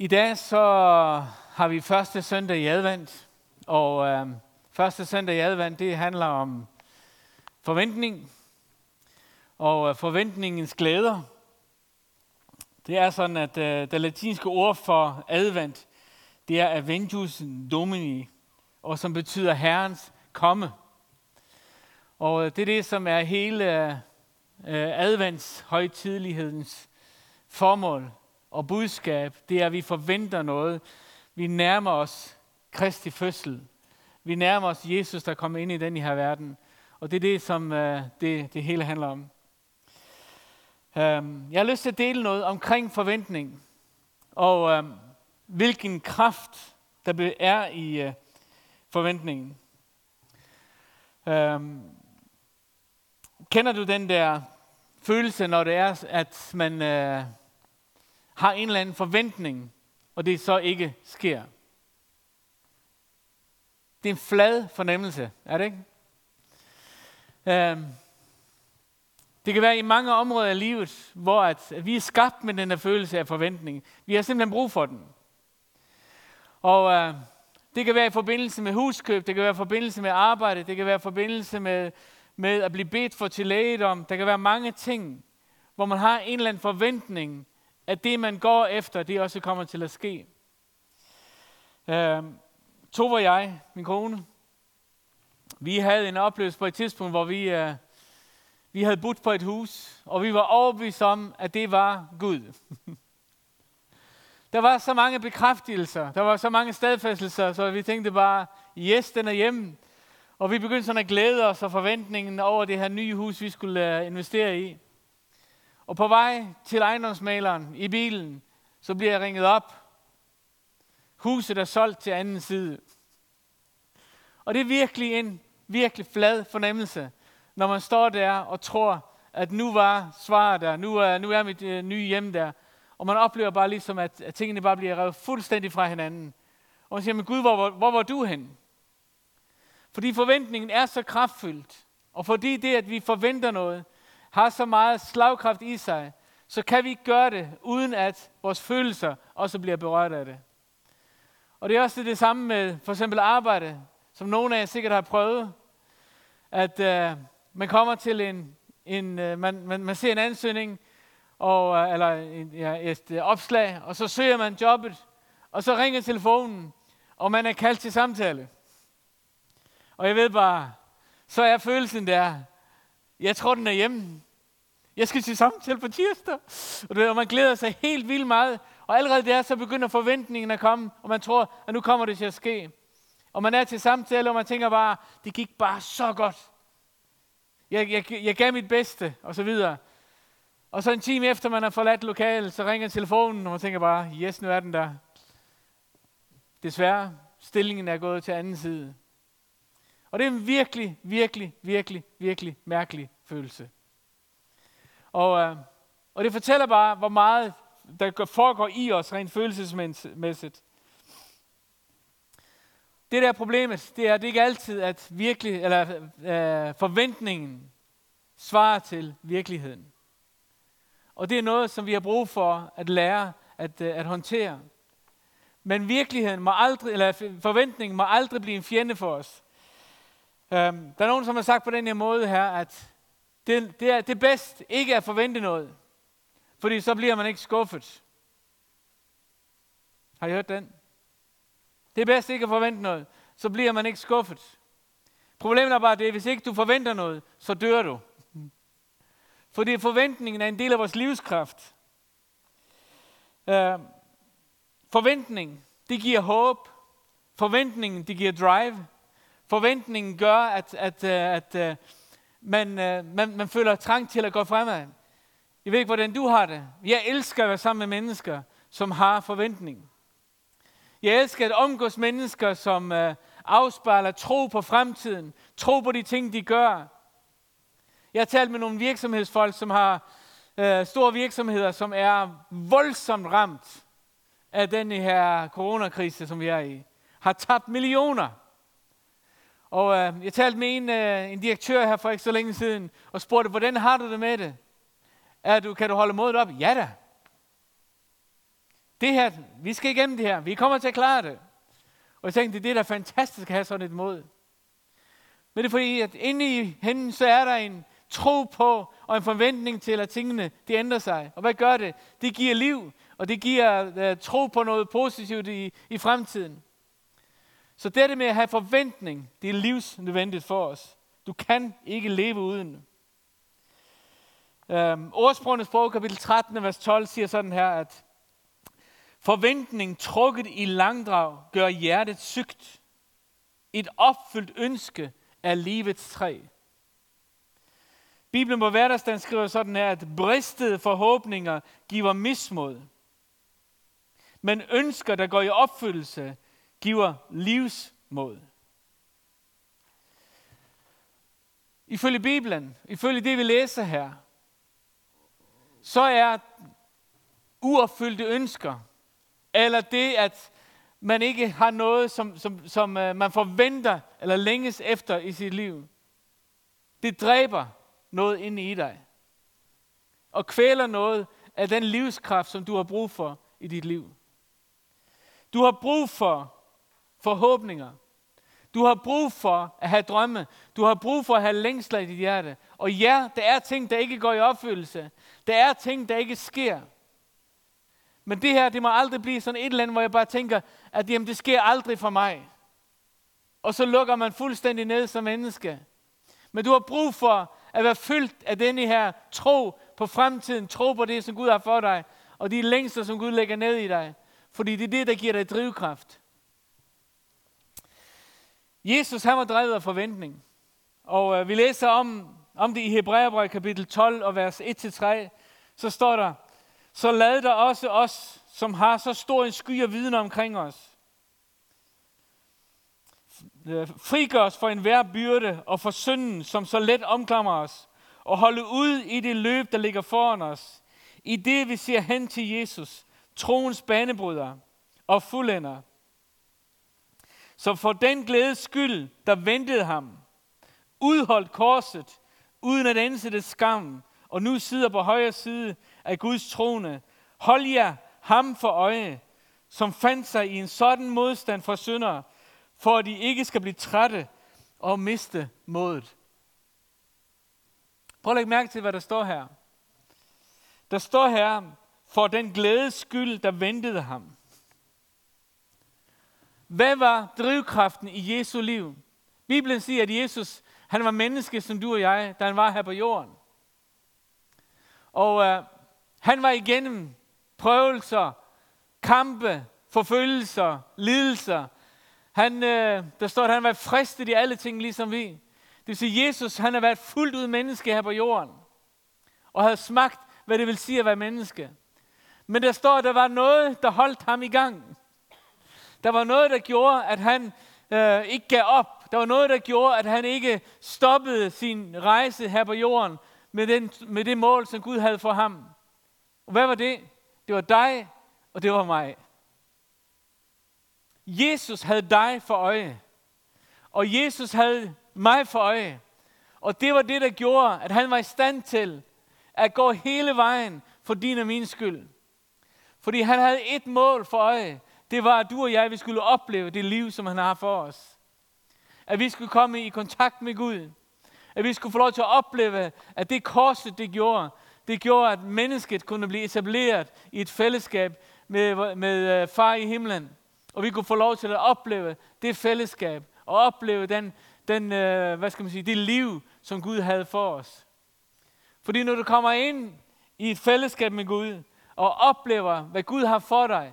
I dag så har vi første søndag i advent, og øh, første søndag i advent, det handler om forventning og øh, forventningens glæder. Det er sådan, at øh, det latinske ord for advent, det er Aventus Domini, og som betyder Herrens komme. Og øh, det er det, som er hele øh, adventshøjtidlighedens formål og budskab, det er, at vi forventer noget. Vi nærmer os Kristi fødsel. Vi nærmer os Jesus, der kommer ind i den her verden. Og det er det, som øh, det, det hele handler om. Um, jeg har lyst til at dele noget omkring forventning. Og um, hvilken kraft, der er i øh, forventningen. Um, kender du den der følelse, når det er, at man... Øh, har en eller anden forventning, og det så ikke sker. Det er en flad fornemmelse, er det ikke? Um, det kan være i mange områder af livet, hvor at, at vi er skabt med den her følelse af forventning. Vi har simpelthen brug for den. Og uh, det kan være i forbindelse med huskøb, det kan være i forbindelse med arbejde, det kan være i forbindelse med, med at blive bedt for til lægedom. Der kan være mange ting, hvor man har en eller anden forventning at det, man går efter, det også kommer til at ske. Øh, Tove og jeg, min kone, vi havde en oplevelse på et tidspunkt, hvor vi, uh, vi havde budt på et hus, og vi var overbevist om, at det var Gud. der var så mange bekræftelser, der var så mange stadfæstelser, så vi tænkte bare, yes, den er hjemme. Og vi begyndte sådan at glæde os og forventningen over det her nye hus, vi skulle uh, investere i. Og på vej til ejendomsmaleren i bilen, så bliver jeg ringet op. Huset er solgt til anden side. Og det er virkelig en virkelig flad fornemmelse, når man står der og tror, at nu var svaret der, nu er, nu er mit øh, nye hjem der. Og man oplever bare ligesom, at, at tingene bare bliver revet fuldstændig fra hinanden. Og man siger, men Gud, hvor, hvor, hvor var du hen? Fordi forventningen er så kraftfyldt, og fordi det, at vi forventer noget, har så meget slagkraft i sig, så kan vi ikke gøre det, uden at vores følelser også bliver berørt af det. Og det er også det samme med for eksempel arbejde, som nogle af jer sikkert har prøvet, at uh, man kommer til en, en uh, man, man, man ser en ansøgning, og, uh, eller en, ja, et uh, opslag, og så søger man jobbet, og så ringer telefonen, og man er kaldt til samtale. Og jeg ved bare, så er følelsen der, jeg tror, den er hjemme. Jeg skal til samtale på tirsdag. Og, det, og man glæder sig helt vildt meget. Og allerede der, så begynder forventningen at komme, og man tror, at nu kommer det til at ske. Og man er til samtale, og man tænker bare, det gik bare så godt. Jeg, jeg, jeg gav mit bedste, og så videre. Og så en time efter, man har forladt lokalet, så ringer telefonen, og man tænker bare, yes, nu er den der. Desværre, stillingen er gået til anden side. Og det er en virkelig, virkelig, virkelig, virkelig mærkelig følelse. Og, øh, og det fortæller bare, hvor meget der foregår i os rent følelsesmæssigt. Det der problemet, det er, det er ikke altid, at virkelig, eller, øh, forventningen svarer til virkeligheden. Og det er noget, som vi har brug for at lære at, øh, at håndtere. Men virkeligheden må aldrig, eller forventningen må aldrig blive en fjende for os. Um, der er nogen, som har sagt på den her måde her, at det, det, er, det er bedst ikke at forvente noget, fordi så bliver man ikke skuffet. Har I hørt den? Det er bedst ikke at forvente noget, så bliver man ikke skuffet. Problemet er bare det, at hvis ikke du forventer noget, så dør du. Fordi forventningen er en del af vores livskraft. Uh, forventning, det giver håb. Forventningen, det giver drive. Forventningen gør, at, at, øh, at, at man, øh, man, man føler trang til at gå fremad. Jeg ved ikke, hvordan du har det. Jeg elsker at være sammen med mennesker, som har forventning. Jeg elsker at omgås mennesker, som uh, afspejler tro på fremtiden, tro på de ting, de gør. Jeg har talt med nogle virksomhedsfolk, som har øh, store virksomheder, som er voldsomt ramt af den her coronakrise, som vi er i. Har tabt millioner. Og øh, jeg talte med en, øh, en direktør her for ikke så længe siden, og spurgte, hvordan har du det med det? Er du, kan du holde modet op? Ja da. det her, vi skal igennem det her, vi kommer til at klare det. Og jeg tænkte, det er da fantastisk at have sådan et mod. Men det er fordi, at inde i hende, så er der en tro på og en forventning til, at tingene de ændrer sig. Og hvad gør det? Det giver liv, og det giver uh, tro på noget positivt i, i fremtiden. Så det med at have forventning, det er livsnødvendigt for os. Du kan ikke leve uden. Øhm, Ordsprogenes bog, kapitel 13, vers 12, siger sådan her, at forventning trukket i langdrag gør hjertet sygt. Et opfyldt ønske er livets træ. Bibelen på hverdagsdagen skriver sådan her, at bristede forhåbninger giver mismod. Men ønsker, der går i opfyldelse, giver livsmod. Ifølge Bibelen, ifølge det vi læser her, så er uopfyldte ønsker, eller det, at man ikke har noget, som, som, som øh, man forventer eller længes efter i sit liv, det dræber noget ind i dig. Og kvæler noget af den livskraft, som du har brug for i dit liv. Du har brug for forhåbninger. Du har brug for at have drømme. Du har brug for at have længsler i dit hjerte. Og ja, der er ting, der ikke går i opfyldelse. Der er ting, der ikke sker. Men det her, det må aldrig blive sådan et eller andet, hvor jeg bare tænker, at jamen, det sker aldrig for mig. Og så lukker man fuldstændig ned som menneske. Men du har brug for at være fyldt af denne her tro på fremtiden, tro på det, som Gud har for dig, og de længster, som Gud lægger ned i dig. Fordi det er det, der giver dig drivkraft. Jesus, han var drevet af forventning. Og øh, vi læser om, om det i Hebræerbrevet kapitel 12 og vers 1-3. Så står der, så lad der også os, som har så stor en sky af viden omkring os, øh, frigør os for enhver byrde og for synden, som så let omklamrer os, og holde ud i det løb, der ligger foran os, i det vi ser hen til Jesus, troens banebryder og fuldender. Så for den glæde skyld, der ventede ham, udholdt korset, uden at ansætte skam, og nu sidder på højre side af Guds trone. Hold jer ham for øje, som fandt sig i en sådan modstand for syndere, for at de ikke skal blive trætte og miste modet. Prøv at lægge mærke til, hvad der står her. Der står her, for den glædes skyld, der ventede ham. Hvad var drivkraften i Jesu liv? Bibelen siger, at Jesus han var menneske som du og jeg, da han var her på jorden. Og øh, han var igennem prøvelser, kampe, forfølgelser, lidelser, han, øh, der står, at han var fristet i alle ting, ligesom vi. Det vil sige, Jesus han har været fuldt ud menneske her på jorden. Og havde smagt, hvad det vil sige at være menneske. Men der står, at der var noget, der holdt ham i gang. Der var noget, der gjorde, at han øh, ikke gav op. Der var noget, der gjorde, at han ikke stoppede sin rejse her på jorden med, den, med det mål, som Gud havde for ham. Og hvad var det? Det var dig, og det var mig. Jesus havde dig for øje. Og Jesus havde mig for øje. Og det var det, der gjorde, at han var i stand til at gå hele vejen for din og min skyld. Fordi han havde et mål for øje. Det var, at du og jeg vi skulle opleve det liv, som han har for os. At vi skulle komme i kontakt med Gud. At vi skulle få lov til at opleve, at det korset, det gjorde, det gjorde, at mennesket kunne blive etableret i et fællesskab med, med øh, far i himlen. Og vi kunne få lov til at opleve det fællesskab, og opleve den, den øh, hvad skal man sige, det liv, som Gud havde for os. Fordi når du kommer ind i et fællesskab med Gud, og oplever, hvad Gud har for dig,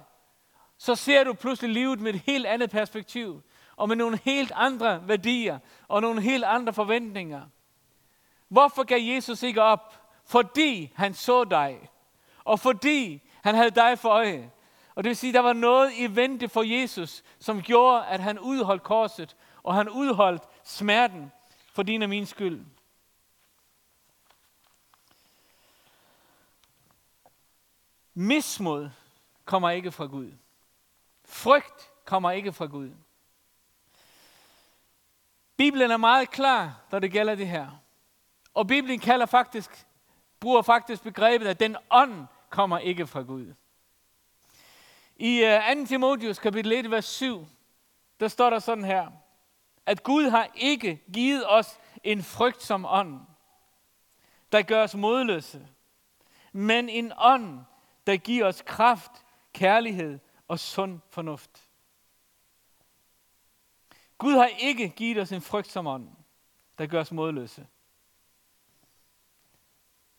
så ser du pludselig livet med et helt andet perspektiv, og med nogle helt andre værdier, og nogle helt andre forventninger. Hvorfor gav Jesus ikke op? Fordi han så dig, og fordi han havde dig for øje. Og det vil sige, at der var noget i vente for Jesus, som gjorde, at han udholdt korset, og han udholdt smerten for din og min skyld. Mismod kommer ikke fra Gud. Frygt kommer ikke fra Gud. Bibelen er meget klar, når det gælder det her. Og Bibelen kalder faktisk, bruger faktisk begrebet, at den ånd kommer ikke fra Gud. I øh, 2. Timotheus kapitel 1, vers 7, der står der sådan her, at Gud har ikke givet os en frygtsom ånd, der gør os modløse, men en ånd, der giver os kraft, kærlighed og sund fornuft. Gud har ikke givet os en frygtsom ånd, der gør os modløse.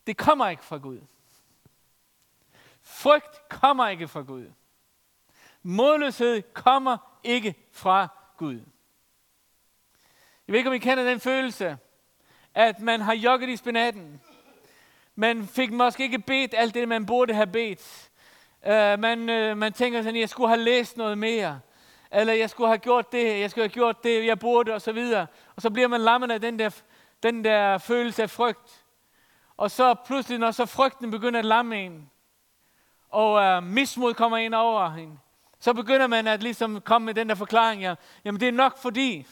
Det kommer ikke fra Gud. Frygt kommer ikke fra Gud. Modløshed kommer ikke fra Gud. Jeg ved ikke, om I kender den følelse, at man har jogget i spinaten. Man fik måske ikke bedt alt det, man burde have bedt. Uh, man, uh, man tænker sådan, jeg skulle have læst noget mere. Eller jeg skulle have gjort det, jeg skulle have gjort det, jeg burde, og så videre. Og så bliver man lammet af den der, den der følelse af frygt. Og så pludselig, når så frygten begynder at lamme en, og uh, mismod kommer ind over en, så begynder man at ligesom komme med den der forklaring, ja, jamen det er nok fordi,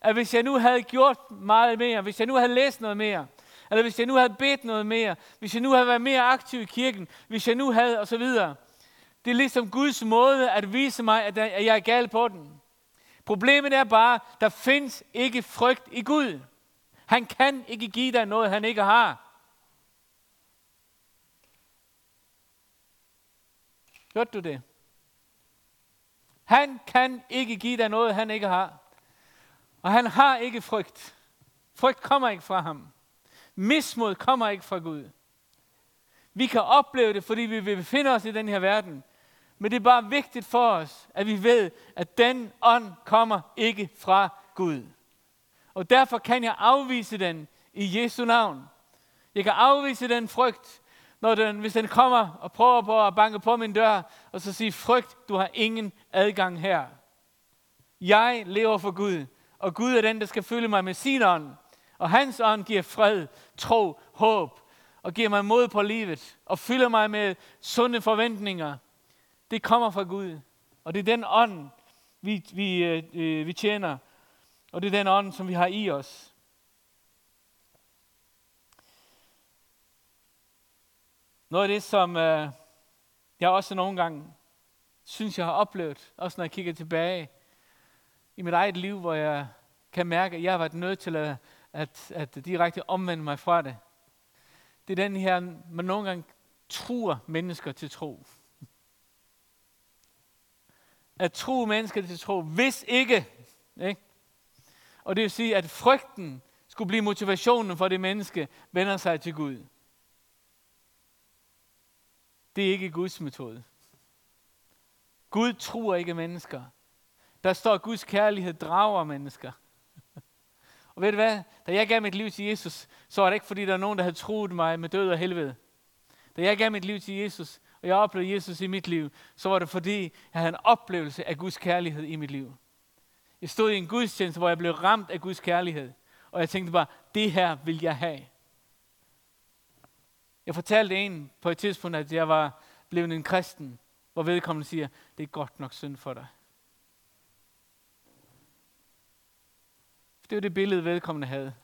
at hvis jeg nu havde gjort meget mere, hvis jeg nu havde læst noget mere, eller hvis jeg nu havde bedt noget mere, hvis jeg nu havde været mere aktiv i kirken, hvis jeg nu havde, og så videre. Det er ligesom Guds måde at vise mig, at jeg er gal på den. Problemet er bare, der findes ikke frygt i Gud. Han kan ikke give dig noget, han ikke har. Hørte du det? Han kan ikke give dig noget, han ikke har. Og han har ikke frygt. Frygt kommer ikke fra ham. Mismod kommer ikke fra Gud. Vi kan opleve det, fordi vi vil befinde os i den her verden. Men det er bare vigtigt for os, at vi ved, at den ånd kommer ikke fra Gud. Og derfor kan jeg afvise den i Jesu navn. Jeg kan afvise den frygt, når den, hvis den kommer og prøver på at banke på min dør, og så sige, frygt, du har ingen adgang her. Jeg lever for Gud, og Gud er den, der skal fylde mig med sin ånd. Og hans ånd giver fred, tro, håb, og giver mig mod på livet, og fylder mig med sunde forventninger. Det kommer fra Gud. Og det er den ånd, vi, vi, øh, øh, vi tjener. Og det er den ånd, som vi har i os. Noget af det, som øh, jeg også nogle gange synes, jeg har oplevet, også når jeg kigger tilbage i mit eget liv, hvor jeg kan mærke, at jeg har været nødt til at, at, at direkte omvende mig fra det. Det er den her, man nogle gange truer mennesker til tro. At tro mennesker til tro, hvis ikke. ikke? Og det vil sige, at frygten skulle blive motivationen for det menneske, vender sig til Gud. Det er ikke Guds metode. Gud tror ikke mennesker. Der står, at Guds kærlighed drager mennesker. Og ved du hvad? Da jeg gav mit liv til Jesus, så var det ikke, fordi der var nogen, der havde troet mig med død og helvede. Da jeg gav mit liv til Jesus, og jeg oplevede Jesus i mit liv, så var det fordi, jeg havde en oplevelse af Guds kærlighed i mit liv. Jeg stod i en gudstjeneste, hvor jeg blev ramt af Guds kærlighed. Og jeg tænkte bare, det her vil jeg have. Jeg fortalte en på et tidspunkt, at jeg var blevet en kristen, hvor vedkommende siger, det er godt nok synd for dig. Det var det billede, vedkommende havde.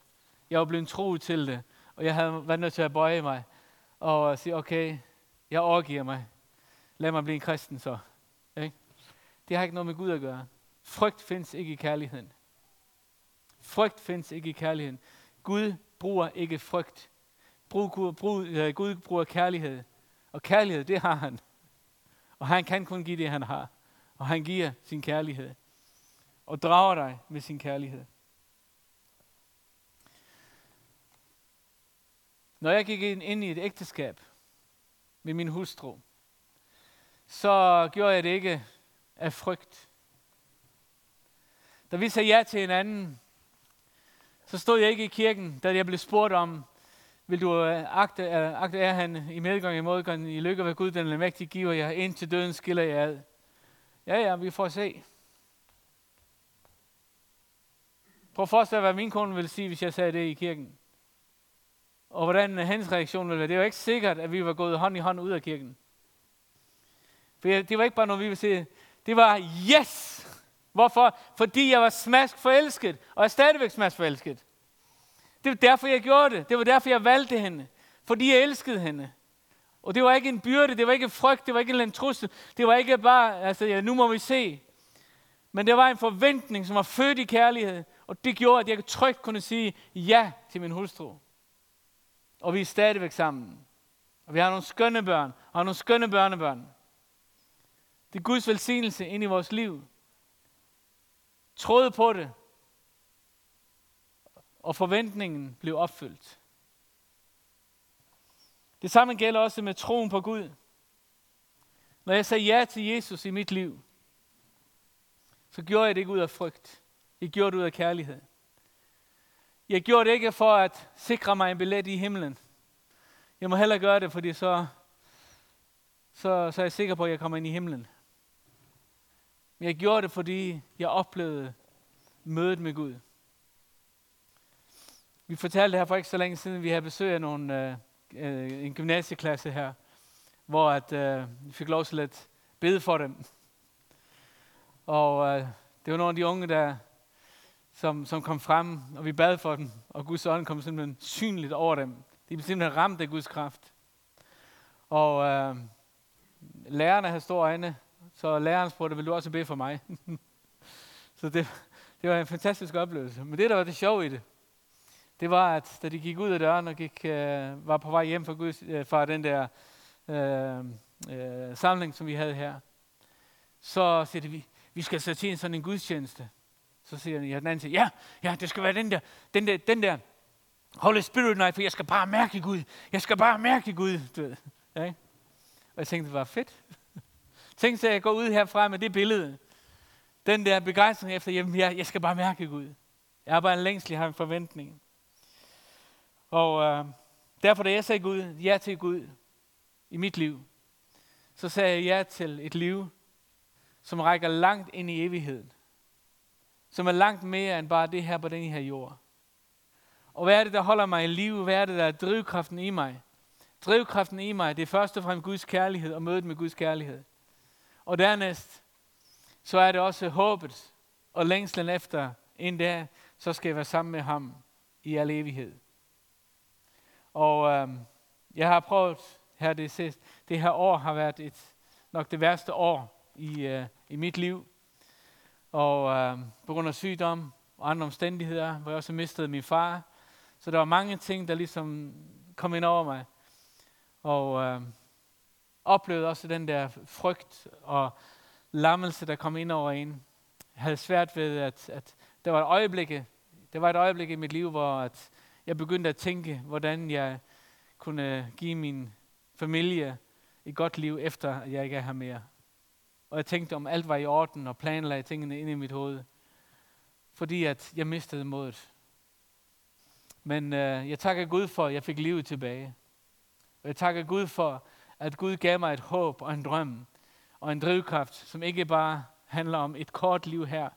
Jeg var blevet troet til det, og jeg havde været nødt til at bøje mig og sige, okay, jeg overgiver mig. Lad mig blive en kristen så. Ikke? Det har ikke noget med Gud at gøre. Frygt findes ikke i kærligheden. Frygt findes ikke i kærligheden. Gud bruger ikke frygt. Brug, brug, uh, Gud bruger kærlighed. Og kærlighed, det har han. Og han kan kun give det, han har. Og han giver sin kærlighed. Og drager dig med sin kærlighed. Når jeg gik ind i et ægteskab med min hustru, så gjorde jeg det ikke af frygt. Da vi sagde ja til hinanden, så stod jeg ikke i kirken, da jeg blev spurgt om, vil du øh, agte, øh, agte er han i medgang i modgang i lykke ved Gud, den mægtige giver jer, ind til døden skiller jeg ad. Ja, ja, vi får se. Prøv at forestille dig, hvad min kone ville sige, hvis jeg sagde det i kirken og hvordan øh, hans reaktion ville være. Det var ikke sikkert, at vi var gået hånd i hånd ud af kirken. For det var ikke bare noget, vi ville se. Det var yes! Hvorfor? Fordi jeg var smask forelsket, og er stadigvæk smask forelsket. Det var derfor, jeg gjorde det. Det var derfor, jeg valgte hende. Fordi jeg elskede hende. Og det var ikke en byrde, det var ikke en frygt, det var ikke en trussel. Det var ikke bare, altså ja, nu må vi se. Men det var en forventning, som var født i kærlighed. Og det gjorde, at jeg trygt kunne sige ja til min hustru. Og vi er stadigvæk sammen. Og vi har nogle skønne børn, og nogle skønne børnebørn. Det er Guds velsignelse ind i vores liv. Troede på det. Og forventningen blev opfyldt. Det samme gælder også med troen på Gud. Når jeg sagde ja til Jesus i mit liv, så gjorde jeg det ikke ud af frygt. Jeg gjorde det ud af kærlighed. Jeg gjorde det ikke for at sikre mig en billet i himlen. Jeg må heller gøre det, fordi så, så, så er jeg sikker på, at jeg kommer ind i himlen. Men jeg gjorde det, fordi jeg oplevede mødet med Gud. Vi fortalte her for ikke så længe siden, vi havde besøg af nogle, øh, øh, en gymnasieklasse her, hvor at, øh, vi fik lov til at bede for dem. Og øh, det var nogle af de unge, der, som, som kom frem, og vi bad for dem, og Guds ånd kom simpelthen synligt over dem. De blev simpelthen ramt af Guds kraft. Og øh, lærerne havde store øjne, så læreren spurgte, vil du også bede for mig? så det, det var en fantastisk oplevelse. Men det, der var det sjove i det, det var, at da de gik ud af døren og gik, øh, var på vej hjem fra, Guds, øh, fra den der øh, øh, samling, som vi havde her, så siger de, vi, vi skal sætte til en sådan en gudstjeneste. Så siger jeg, den anden, siger, ja, ja, det skal være den der, den der, den der Holy Spirit Night, for jeg skal bare mærke Gud. Jeg skal bare mærke Gud. Du ved. Ja, ikke? Og jeg tænkte, det var fedt. Tænk så, at jeg går ud herfra med det billede. Den der begejstring efter, jamen, jeg, jeg skal bare mærke Gud. Jeg har bare en længsel, jeg har en forventning. Og øh, derfor, da jeg sagde Gud, ja til Gud i mit liv, så sagde jeg ja til et liv, som rækker langt ind i evigheden. Som er langt mere end bare det her på den her jord. Og hvad er det, der holder mig i live? Hvad er det, der er drivkraften i mig? Drivkraften i mig, det er først og fremmest Guds kærlighed og mødet med Guds kærlighed. Og dernæst, så er det også håbet og længslen efter en dag, så skal jeg være sammen med ham i al evighed. Og øh, jeg har prøvet her det sidste, det her år har været et, nok det værste år i, øh, i mit liv. Og øh, på grund af sygdom og andre omstændigheder, hvor jeg også mistede min far. Så der var mange ting, der ligesom kom ind over mig. Og øh, oplevede også den der frygt og lammelse, der kom ind over en. Jeg havde svært ved, at, at der var et øjeblik, der var et øjeblik i mit liv, hvor at jeg begyndte at tænke, hvordan jeg kunne give min familie et godt liv, efter jeg ikke er her mere. Og jeg tænkte, om alt var i orden, og planlagde tingene ind i mit hoved. Fordi at jeg mistede modet. Men øh, jeg takker Gud for, at jeg fik livet tilbage. Og jeg takker Gud for, at Gud gav mig et håb og en drøm og en drivkraft, som ikke bare handler om et kort liv her,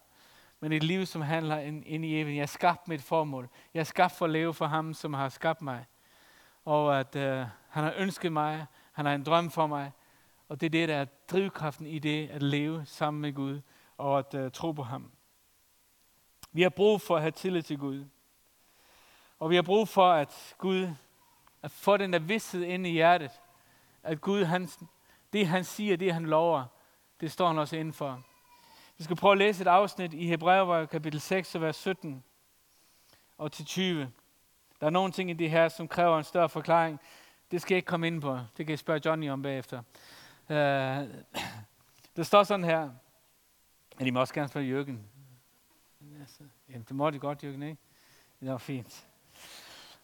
men et liv, som handler ind, ind i evigheden. Jeg har skabt mit formål. Jeg er skabt for at leve for ham, som har skabt mig. Og at øh, han har ønsket mig, han har en drøm for mig, og det er det, der er drivkraften i det, at leve sammen med Gud og at uh, tro på ham. Vi har brug for at have tillid til Gud. Og vi har brug for, at Gud, at få den der vidsthed ind i hjertet, at Gud, han, det han siger, det han lover, det står han også indenfor. Vi skal prøve at læse et afsnit i Hebræer kapitel 6, vers 17 og til 20. Der er nogle ting i det her, som kræver en større forklaring. Det skal jeg ikke komme ind på. Det kan jeg spørge Johnny om bagefter. Øh, det står sådan her, at I må også gerne spørge Jørgen. Jamen, det må de godt, Jørgen, ikke? Det var fint.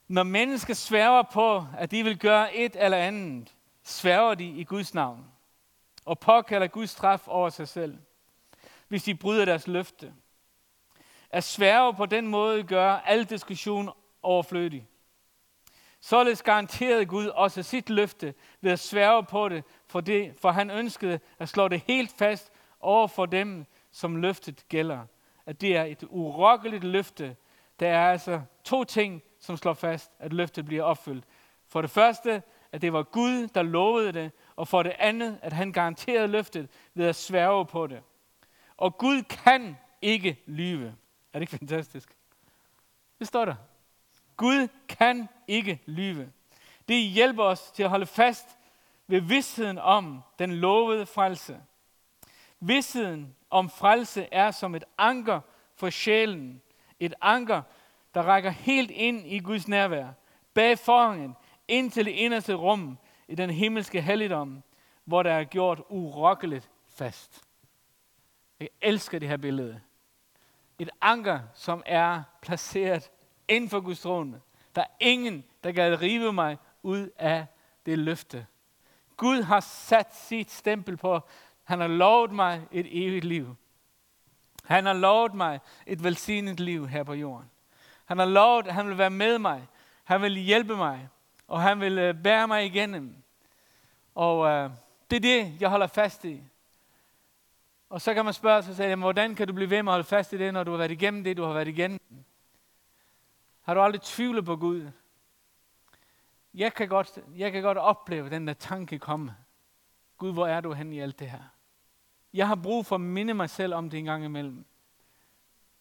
Når mennesker sværger på, at de vil gøre et eller andet, sværger de i Guds navn og påkalder Guds straf over sig selv, hvis de bryder deres løfte. At sværge på den måde gør al diskussion overflødig. Således garanterede Gud også sit løfte ved at sværge på det, for, det, for han ønskede at slå det helt fast over for dem, som løftet gælder. At det er et urokkeligt løfte. Der er altså to ting, som slår fast, at løftet bliver opfyldt. For det første, at det var Gud, der lovede det, og for det andet, at han garanterede løftet ved at sværge på det. Og Gud kan ikke lyve. Er det ikke fantastisk? Det står der. Gud kan ikke lyve. Det hjælper os til at holde fast ved vidsheden om den lovede frelse. Vidsheden om frelse er som et anker for sjælen. Et anker, der rækker helt ind i Guds nærvær. Bag forhængen, ind til det inderste rum i den himmelske helligdom, hvor der er gjort urokkeligt fast. Jeg elsker det her billede. Et anker, som er placeret inden for Guds trone. Der er ingen, der kan rive mig ud af det løfte. Gud har sat sit stempel på. Han har lovet mig et evigt liv. Han har lovet mig et velsignet liv her på jorden. Han har lovet, at han vil være med mig. Han vil hjælpe mig. Og han vil øh, bære mig igennem. Og øh, det er det, jeg holder fast i. Og så kan man spørge sig selv, hvordan kan du blive ved med at holde fast i det, når du har været igennem det, du har været igennem? Har du aldrig tvivlet på Gud? Jeg kan godt, jeg kan godt opleve den der tanke komme. Gud, hvor er du hen i alt det her? Jeg har brug for at minde mig selv om det en gang imellem.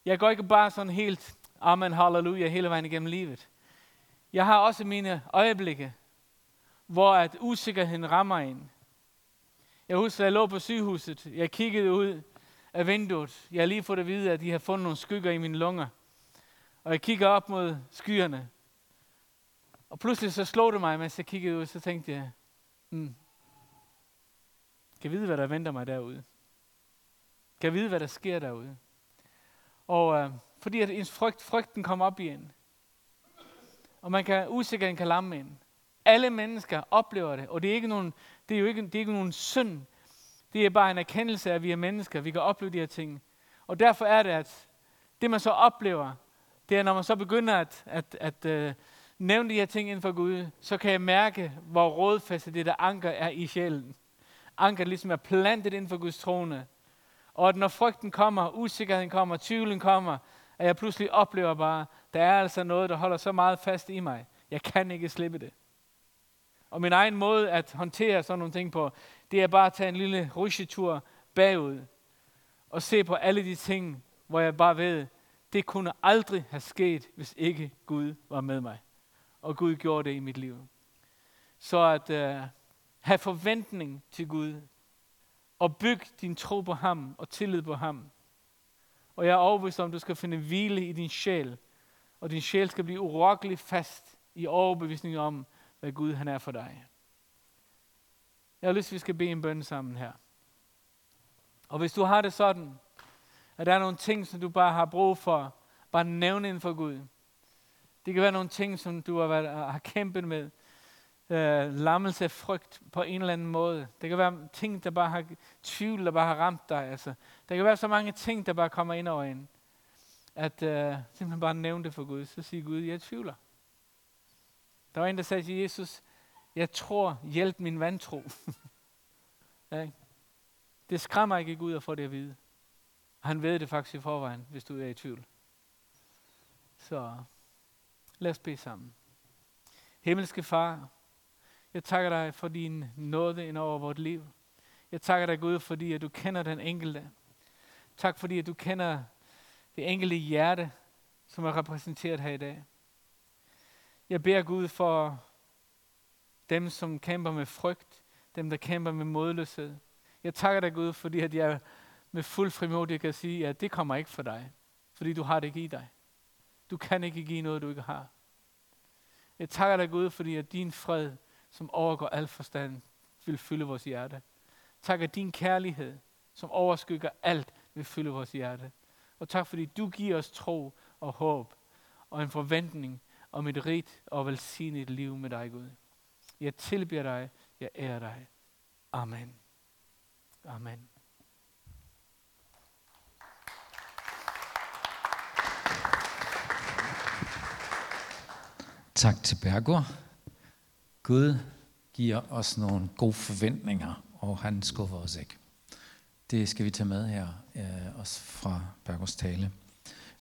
Jeg går ikke bare sådan helt, amen, halleluja, hele vejen igennem livet. Jeg har også mine øjeblikke, hvor at usikkerheden rammer en. Jeg husker, jeg lå på sygehuset. Jeg kiggede ud af vinduet. Jeg har lige fået at vide, at de har fundet nogle skygger i mine lunger. Og jeg kigger op mod skyerne. Og pludselig så slog det mig, mens jeg kiggede ud, så tænkte jeg, hmm, kan jeg vide, hvad der venter mig derude? Kan jeg vide, hvad der sker derude? Og øh, fordi at ens frygt, frygten kommer op i en. Og man kan, usikkerheden kan lamme en. Alle mennesker oplever det, og det er, ikke nogen, det er jo ikke, det er ikke nogen synd. Det er bare en erkendelse af, at vi er mennesker. Vi kan opleve de her ting. Og derfor er det, at det man så oplever, det er, når man så begynder at, at, at uh, nævne de her ting inden for Gud, så kan jeg mærke, hvor rådfæstet det der anker er i sjælen. Anker ligesom er plantet inden for Guds trone. Og at når frygten kommer, usikkerheden kommer, tvivlen kommer, at jeg pludselig oplever bare, der er altså noget, der holder så meget fast i mig. Jeg kan ikke slippe det. Og min egen måde at håndtere sådan nogle ting på, det er bare at tage en lille rusjetur bagud og se på alle de ting, hvor jeg bare ved, det kunne aldrig have sket, hvis ikke Gud var med mig. Og Gud gjorde det i mit liv. Så at uh, have forventning til Gud, og bygge din tro på ham og tillid på ham. Og jeg er overbevist om, at du skal finde hvile i din sjæl, og din sjæl skal blive urokkelig fast i overbevisning om, hvad Gud han er for dig. Jeg har lyst at vi skal bede en bøn sammen her. Og hvis du har det sådan, at der er nogle ting, som du bare har brug for, bare nævne inden for Gud. Det kan være nogle ting, som du har, været, har kæmpet med. Øh, lammelse af frygt på en eller anden måde. Det kan være ting, der bare har tvivl, der bare har ramt dig. Altså. Der kan være så mange ting, der bare kommer ind over en. At øh, simpelthen bare nævne det for Gud. Så siger Gud, jeg tvivler. Der var en, der sagde til Jesus, jeg tror, hjælp min vantro. ja, det skræmmer ikke Gud at få det at vide. Han ved det faktisk i forvejen, hvis du er i tvivl. Så lad os bede sammen. Himmelske Far, jeg takker dig for din nåde ind over vort liv. Jeg takker dig, Gud, fordi at du kender den enkelte. Tak fordi at du kender det enkelte hjerte, som er repræsenteret her i dag. Jeg beder Gud for dem, som kæmper med frygt, dem, der kæmper med modløshed. Jeg takker dig, Gud, fordi at jeg med fuld frimodighed kan sige, at det kommer ikke for dig, fordi du har det ikke i dig. Du kan ikke give noget, du ikke har. Jeg takker dig, Gud, fordi at din fred, som overgår al forstand, vil fylde vores hjerte. Tak, at din kærlighed, som overskygger alt, vil fylde vores hjerte. Og tak, fordi du giver os tro og håb og en forventning om et rigt og velsignet liv med dig, Gud. Jeg tilbeder dig, jeg ærer dig. Amen. Amen. Tak til Bergur. Gud giver os nogle gode forventninger, og han skuffer os ikke. Det skal vi tage med her, øh, også fra Bergurs tale.